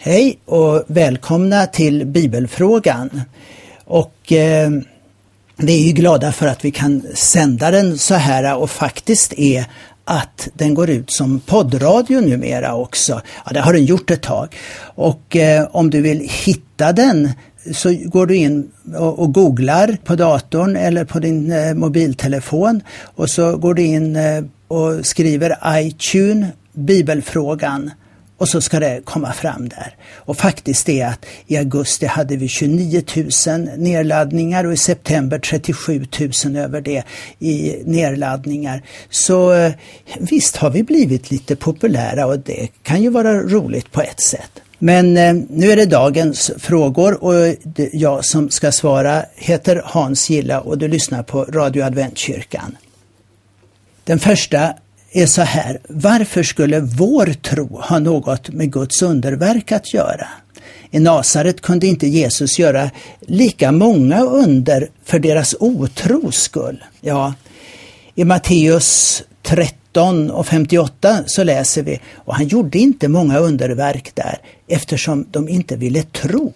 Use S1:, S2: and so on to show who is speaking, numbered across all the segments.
S1: Hej och välkomna till Bibelfrågan. Och eh, vi är ju glada för att vi kan sända den så här och faktiskt är att den går ut som poddradio numera också. Ja, det har den gjort ett tag. Och eh, om du vill hitta den så går du in och, och googlar på datorn eller på din eh, mobiltelefon och så går du in eh, och skriver iTunes Bibelfrågan och så ska det komma fram där. Och faktiskt är att i augusti hade vi 29 000 nedladdningar och i september 37 000 över det i nedladdningar. Så eh, visst har vi blivit lite populära och det kan ju vara roligt på ett sätt. Men eh, nu är det dagens frågor och jag som ska svara heter Hans Gilla och du lyssnar på Radio Adventkyrkan. Den första är så här, varför skulle vår tro ha något med Guds underverk att göra? I Nasaret kunde inte Jesus göra lika många under för deras otros skull. Ja, i Matteus 13 och 58 så läser vi, och han gjorde inte många underverk där eftersom de inte ville tro.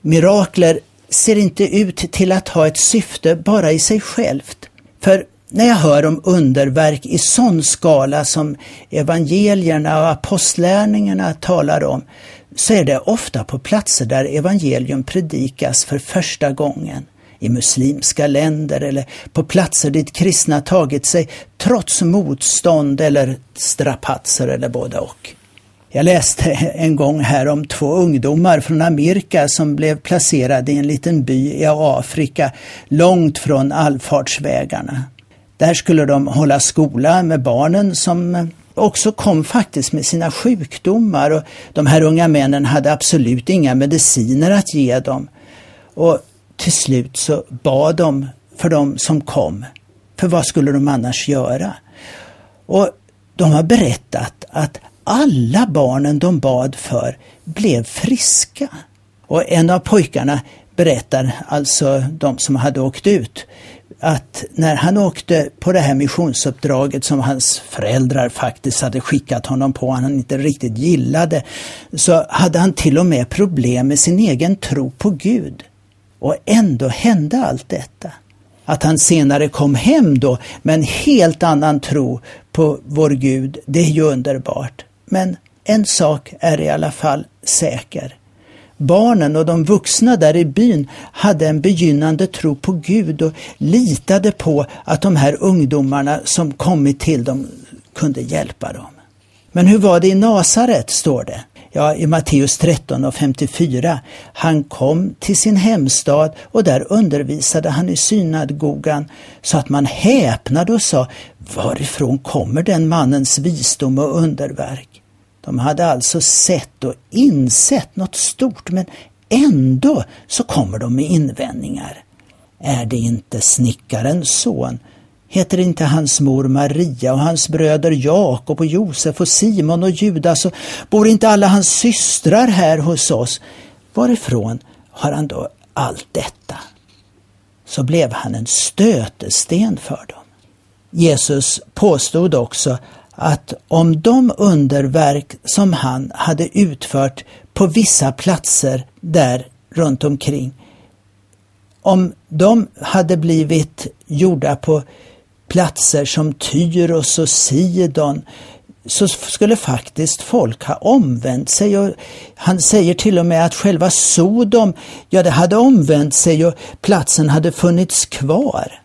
S1: Mirakler ser inte ut till att ha ett syfte bara i sig självt. För när jag hör om underverk i sån skala som evangelierna och apostlärningarna talar om, så är det ofta på platser där evangelium predikas för första gången. I muslimska länder eller på platser dit kristna tagit sig trots motstånd eller strapatser eller både och. Jag läste en gång här om två ungdomar från Amerika som blev placerade i en liten by i Afrika långt från allfartsvägarna. Där skulle de hålla skola med barnen som också kom faktiskt med sina sjukdomar och de här unga männen hade absolut inga mediciner att ge dem. Och till slut så bad de för de som kom. För vad skulle de annars göra? Och de har berättat att alla barnen de bad för blev friska. Och en av pojkarna berättar, alltså de som hade åkt ut, att när han åkte på det här missionsuppdraget som hans föräldrar faktiskt hade skickat honom på, han inte riktigt gillade, så hade han till och med problem med sin egen tro på Gud. Och ändå hände allt detta. Att han senare kom hem då med en helt annan tro på vår Gud, det är ju underbart. Men en sak är i alla fall säker. Barnen och de vuxna där i byn hade en begynnande tro på Gud och litade på att de här ungdomarna som kommit till dem kunde hjälpa dem. Men hur var det i Nasaret, står det? Ja, i Matteus 13 och 54. Han kom till sin hemstad och där undervisade han i synagogan, så att man häpnade och sa, varifrån kommer den mannens visdom och underverk? De hade alltså sett och insett något stort men ändå så kommer de med invändningar. Är det inte snickarens son? Heter inte hans mor Maria och hans bröder Jakob och Josef och Simon och Judas och bor inte alla hans systrar här hos oss? Varifrån har han då allt detta? Så blev han en stötesten för dem. Jesus påstod också att om de underverk som han hade utfört på vissa platser där runt omkring, om de hade blivit gjorda på platser som Tyros och Sidon så skulle faktiskt folk ha omvänt sig. Och han säger till och med att själva Sodom, ja det hade omvänt sig och platsen hade funnits kvar.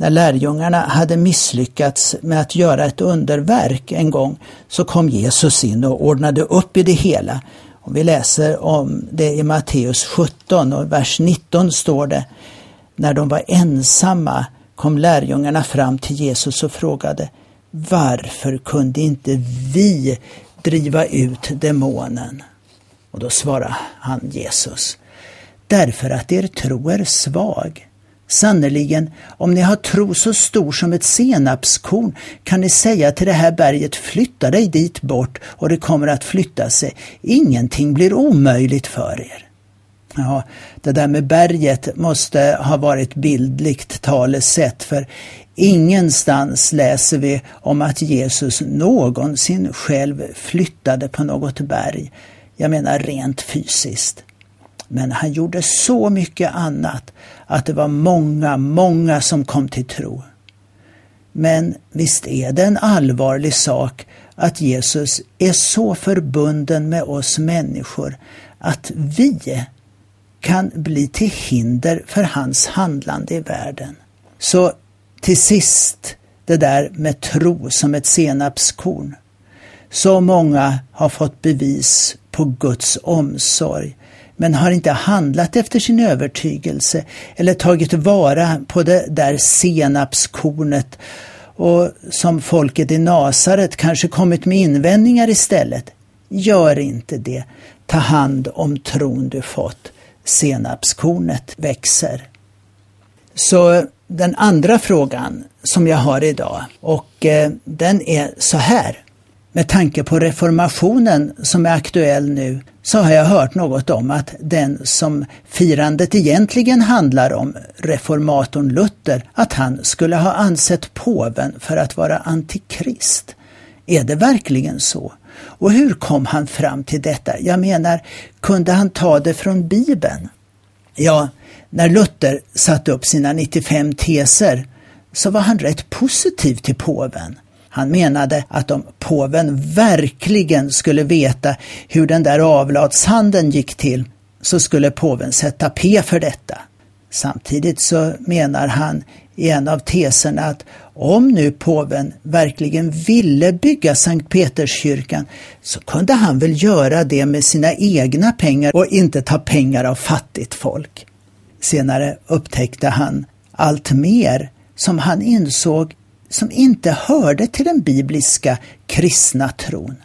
S1: När lärjungarna hade misslyckats med att göra ett underverk en gång så kom Jesus in och ordnade upp i det hela. Och vi läser om det i Matteus 17 och vers 19 står det När de var ensamma kom lärjungarna fram till Jesus och frågade Varför kunde inte vi driva ut demonen? Och då svarade han Jesus Därför att er tro är svag. Sannerligen, om ni har tro så stor som ett senapskorn kan ni säga till det här berget flytta dig dit bort och det kommer att flytta sig. Ingenting blir omöjligt för er. Ja, det där med berget måste ha varit bildligt talesätt för ingenstans läser vi om att Jesus någonsin själv flyttade på något berg. Jag menar rent fysiskt. Men han gjorde så mycket annat att det var många, många som kom till tro. Men visst är det en allvarlig sak att Jesus är så förbunden med oss människor att vi kan bli till hinder för hans handlande i världen. Så till sist det där med tro som ett senapskorn. Så många har fått bevis på Guds omsorg men har inte handlat efter sin övertygelse eller tagit vara på det där senapskornet och som folket i Nasaret kanske kommit med invändningar istället. Gör inte det. Ta hand om tron du fått. Senapskornet växer. Så den andra frågan som jag har idag och eh, den är så här. Med tanke på reformationen som är aktuell nu så har jag hört något om att den som firandet egentligen handlar om, reformatorn Luther, att han skulle ha ansett påven för att vara antikrist. Är det verkligen så? Och hur kom han fram till detta? Jag menar, kunde han ta det från Bibeln? Ja, när Luther satte upp sina 95 teser så var han rätt positiv till påven. Han menade att om påven verkligen skulle veta hur den där avlatshandeln gick till så skulle påven sätta P för detta. Samtidigt så menar han i en av teserna att om nu påven verkligen ville bygga Sankt Peterskyrkan så kunde han väl göra det med sina egna pengar och inte ta pengar av fattigt folk. Senare upptäckte han allt mer som han insåg som inte hörde till den bibliska kristna tron.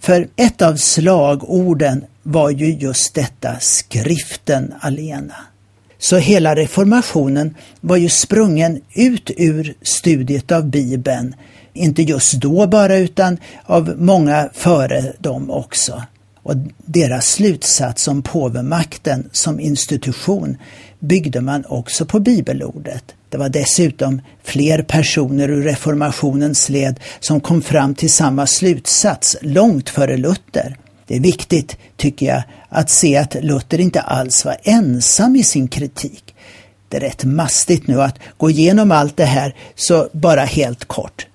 S1: För ett av slagorden var ju just detta, skriften alena. Så hela reformationen var ju sprungen ut ur studiet av Bibeln, inte just då bara utan av många före dem också. Och deras slutsats om påvemakten som institution byggde man också på bibelordet. Det var dessutom fler personer ur reformationens led som kom fram till samma slutsats långt före Luther. Det är viktigt, tycker jag, att se att Luther inte alls var ensam i sin kritik. Det är rätt mastigt nu att gå igenom allt det här, så bara helt kort.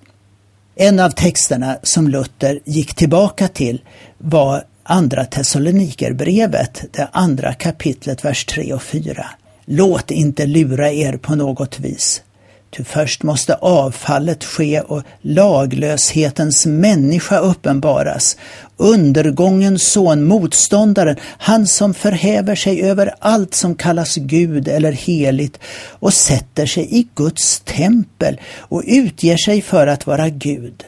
S1: En av texterna som Luther gick tillbaka till var Andra Thessalonikerbrevet, det andra kapitlet, vers 3 och 4. Låt inte lura er på något vis. Ty först måste avfallet ske och laglöshetens människa uppenbaras. Undergångens son, motståndaren, han som förhäver sig över allt som kallas Gud eller heligt och sätter sig i Guds tempel och utger sig för att vara Gud.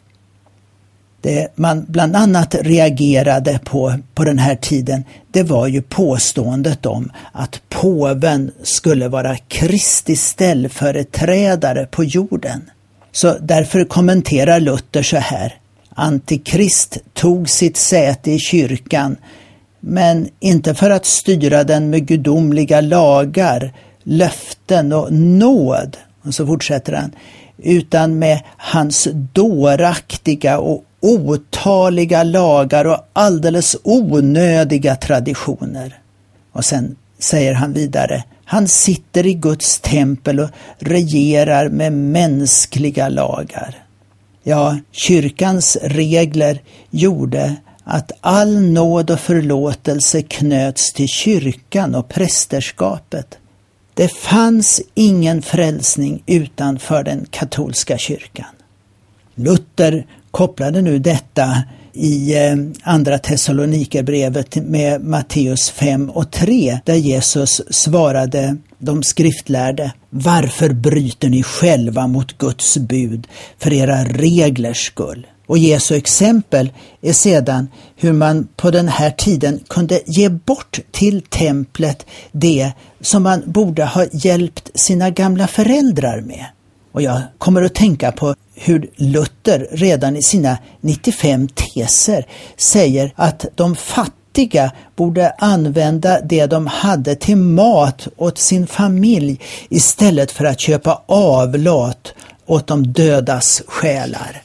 S1: Det man bland annat reagerade på på den här tiden, det var ju påståendet om att påven skulle vara Kristi ställföreträdare på jorden. Så därför kommenterar Luther så här. Antikrist tog sitt säte i kyrkan, men inte för att styra den med gudomliga lagar, löften och nåd. Och så fortsätter han utan med hans dåraktiga och otaliga lagar och alldeles onödiga traditioner. Och sen säger han vidare, han sitter i Guds tempel och regerar med mänskliga lagar. Ja, kyrkans regler gjorde att all nåd och förlåtelse knöts till kyrkan och prästerskapet. Det fanns ingen frälsning utanför den katolska kyrkan. Luther kopplade nu detta i eh, Andra Thessalonikerbrevet med Matteus 5 och 3 där Jesus svarade de skriftlärde Varför bryter ni själva mot Guds bud för era reglers skull? Och Jesu exempel är sedan hur man på den här tiden kunde ge bort till templet det som man borde ha hjälpt sina gamla föräldrar med. Och jag kommer att tänka på hur Luther redan i sina 95 teser säger att de fattiga borde använda det de hade till mat åt sin familj istället för att köpa avlat åt de dödas själar.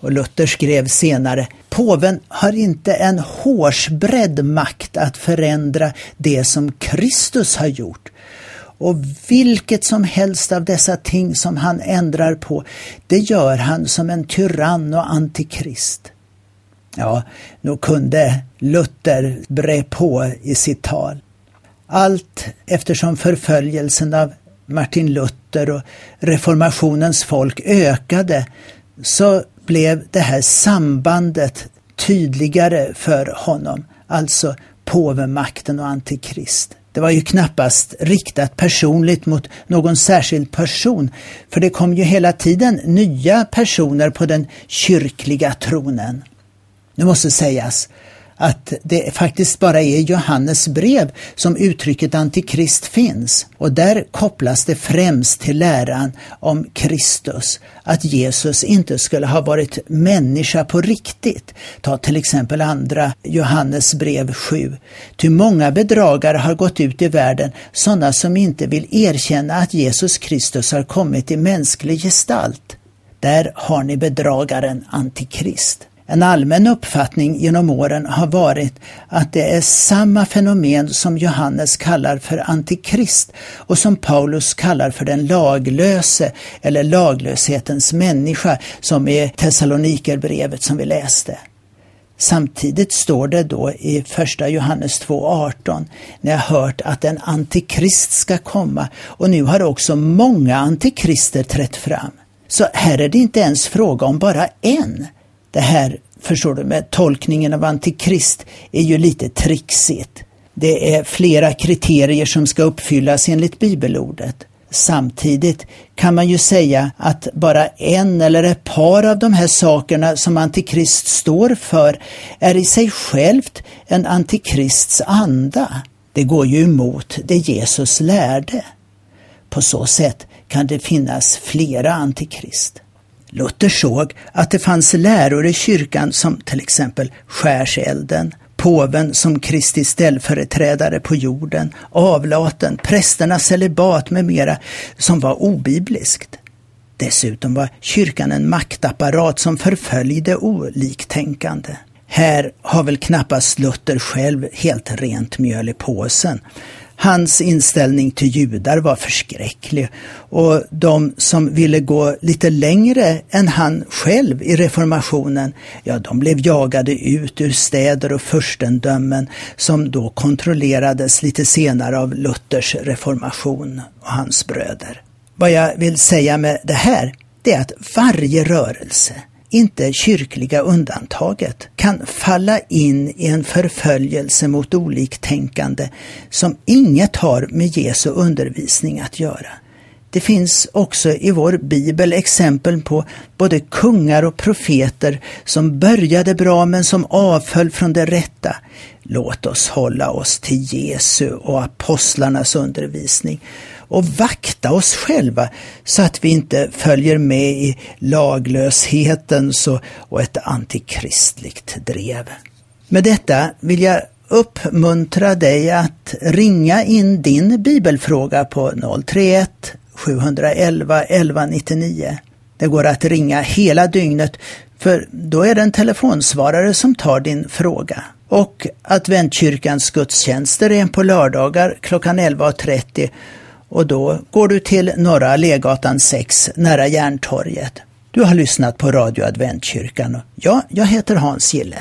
S1: Och Luther skrev senare, påven har inte en hårsbredd makt att förändra det som Kristus har gjort. Och vilket som helst av dessa ting som han ändrar på, det gör han som en tyrann och antikrist. Ja, nog kunde Luther bre på i sitt tal. Allt eftersom förföljelsen av Martin Luther och reformationens folk ökade så blev det här sambandet tydligare för honom, alltså påvemakten och antikrist. Det var ju knappast riktat personligt mot någon särskild person, för det kom ju hela tiden nya personer på den kyrkliga tronen. Nu måste sägas att det faktiskt bara är i Johannes brev som uttrycket antikrist finns. Och där kopplas det främst till läran om Kristus, att Jesus inte skulle ha varit människa på riktigt. Ta till exempel andra Johannes brev 7. Ty många bedragare har gått ut i världen, sådana som inte vill erkänna att Jesus Kristus har kommit i mänsklig gestalt. Där har ni bedragaren Antikrist. En allmän uppfattning genom åren har varit att det är samma fenomen som Johannes kallar för antikrist och som Paulus kallar för den laglöse eller laglöshetens människa som i Thessalonikerbrevet som vi läste. Samtidigt står det då i första Johannes 2.18 när jag hört att en antikrist ska komma och nu har också många antikrister trätt fram. Så här är det inte ens fråga om bara en det här, förstår du, med tolkningen av antikrist är ju lite trixigt. Det är flera kriterier som ska uppfyllas enligt bibelordet. Samtidigt kan man ju säga att bara en eller ett par av de här sakerna som antikrist står för är i sig självt en antikrists anda. Det går ju emot det Jesus lärde. På så sätt kan det finnas flera antikrist. Luther såg att det fanns läror i kyrkan som till exempel skärselden, påven som Kristi ställföreträdare på jorden, avlaten, prästernas celibat med mera som var obibliskt. Dessutom var kyrkan en maktapparat som förföljde oliktänkande. Här har väl knappast Luther själv helt rent mjöl i påsen. Hans inställning till judar var förskräcklig och de som ville gå lite längre än han själv i reformationen, ja de blev jagade ut ur städer och furstendömen som då kontrollerades lite senare av Luthers reformation och hans bröder. Vad jag vill säga med det här, det är att varje rörelse inte kyrkliga undantaget, kan falla in i en förföljelse mot oliktänkande som inget har med Jesu undervisning att göra. Det finns också i vår bibel exempel på både kungar och profeter som började bra men som avföll från det rätta. Låt oss hålla oss till Jesu och apostlarnas undervisning och vakta oss själva så att vi inte följer med i laglöshetens och ett antikristligt drev. Med detta vill jag uppmuntra dig att ringa in din bibelfråga på 031 711 1199. Det går att ringa hela dygnet för då är det en telefonsvarare som tar din fråga. Och Adventkyrkans gudstjänster är på lördagar klockan 11.30 och då går du till Norra Allégatan 6 nära Järntorget. Du har lyssnat på Radio Adventkyrkan. Ja, jag heter Hans Gille.